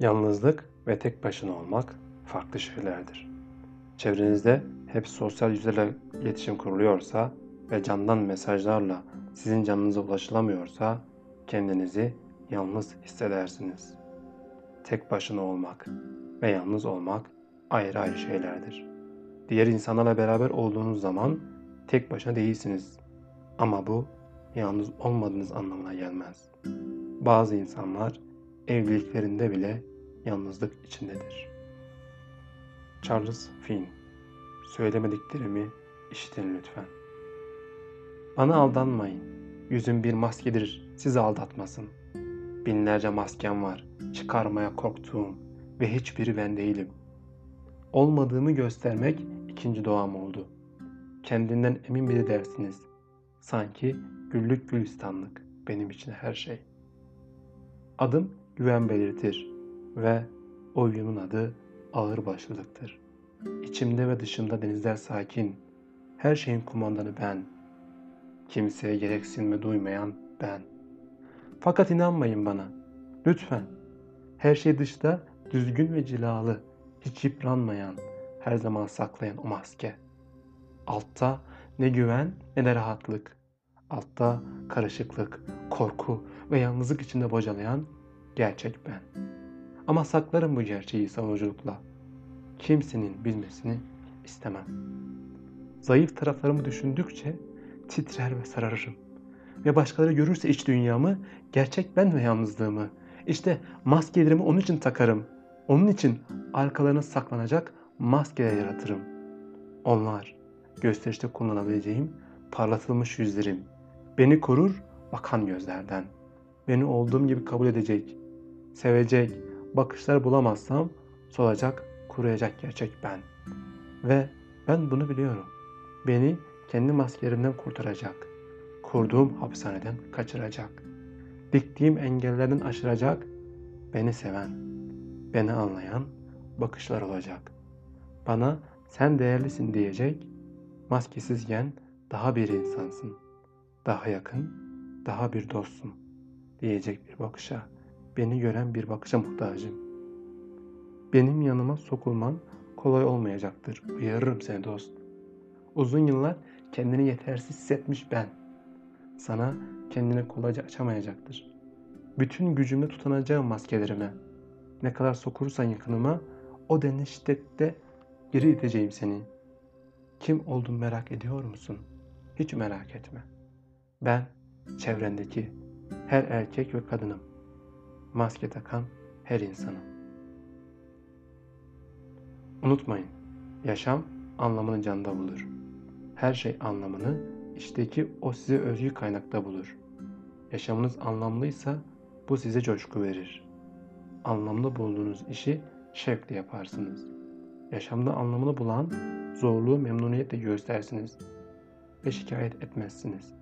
Yalnızlık ve tek başına olmak farklı şeylerdir. Çevrenizde hep sosyal yüzlerle iletişim kuruluyorsa ve candan mesajlarla sizin canınıza ulaşılamıyorsa kendinizi yalnız hissedersiniz. Tek başına olmak ve yalnız olmak ayrı ayrı şeylerdir. Diğer insanlarla beraber olduğunuz zaman tek başına değilsiniz. Ama bu yalnız olmadığınız anlamına gelmez. Bazı insanlar evliliklerinde bile yalnızlık içindedir. Charles Finn Söylemediklerimi işitin lütfen. Bana aldanmayın. Yüzüm bir maskedir, sizi aldatmasın. Binlerce maskem var, çıkarmaya korktuğum ve hiçbiri ben değilim. Olmadığımı göstermek ikinci doğam oldu. Kendinden emin biri dersiniz. Sanki güllük gülistanlık benim için her şey. Adım güven belirtir ve oyunun adı ağırbaşlılıktır. İçimde ve dışımda denizler sakin. Her şeyin kumandanı ben. Kimseye gereksinme duymayan ben. Fakat inanmayın bana. Lütfen. Her şey dışta düzgün ve cilalı, hiç yıpranmayan, her zaman saklayan o maske. Altta ne güven ne de rahatlık. Altta karışıklık, korku ve yalnızlık içinde bocalayan gerçek ben. Ama saklarım bu gerçeği savunuculukla. Kimsenin bilmesini istemem. Zayıf taraflarımı düşündükçe titrer ve sararırım. Ve başkaları görürse iç dünyamı, gerçek ben ve yalnızlığımı. İşte maskelerimi onun için takarım. Onun için arkalarına saklanacak maskeler yaratırım. Onlar gösterişte kullanabileceğim parlatılmış yüzlerim. Beni korur bakan gözlerden. Beni olduğum gibi kabul edecek, sevecek, bakışlar bulamazsam solacak, kuruyacak gerçek ben. Ve ben bunu biliyorum. Beni kendi maskelerimden kurtaracak. Kurduğum hapishaneden kaçıracak. Diktiğim engellerden aşıracak. Beni seven, beni anlayan bakışlar olacak. Bana sen değerlisin diyecek. Maskesizken daha bir insansın. Daha yakın, daha bir dostsun diyecek bir bakışa. Beni gören bir bakışa muhtacım. Benim yanıma sokulman kolay olmayacaktır. Uyarırım seni dost. Uzun yıllar kendini yetersiz hissetmiş ben. Sana kendini kolayca açamayacaktır. Bütün gücümle tutunacağım maskelerime. Ne kadar sokursan yakınıma o denli şiddette geri iteceğim seni. Kim oldun merak ediyor musun? Hiç merak etme. Ben çevrendeki her erkek ve kadınım. Maske takan her insanım. Unutmayın, yaşam anlamını canda bulur. Her şey anlamını içteki o size özgü kaynakta bulur. Yaşamınız anlamlıysa bu size coşku verir. Anlamlı bulduğunuz işi şevkle yaparsınız. Yaşamda anlamını bulan zorluğu memnuniyetle göstersiniz ve şikayet etmezsiniz.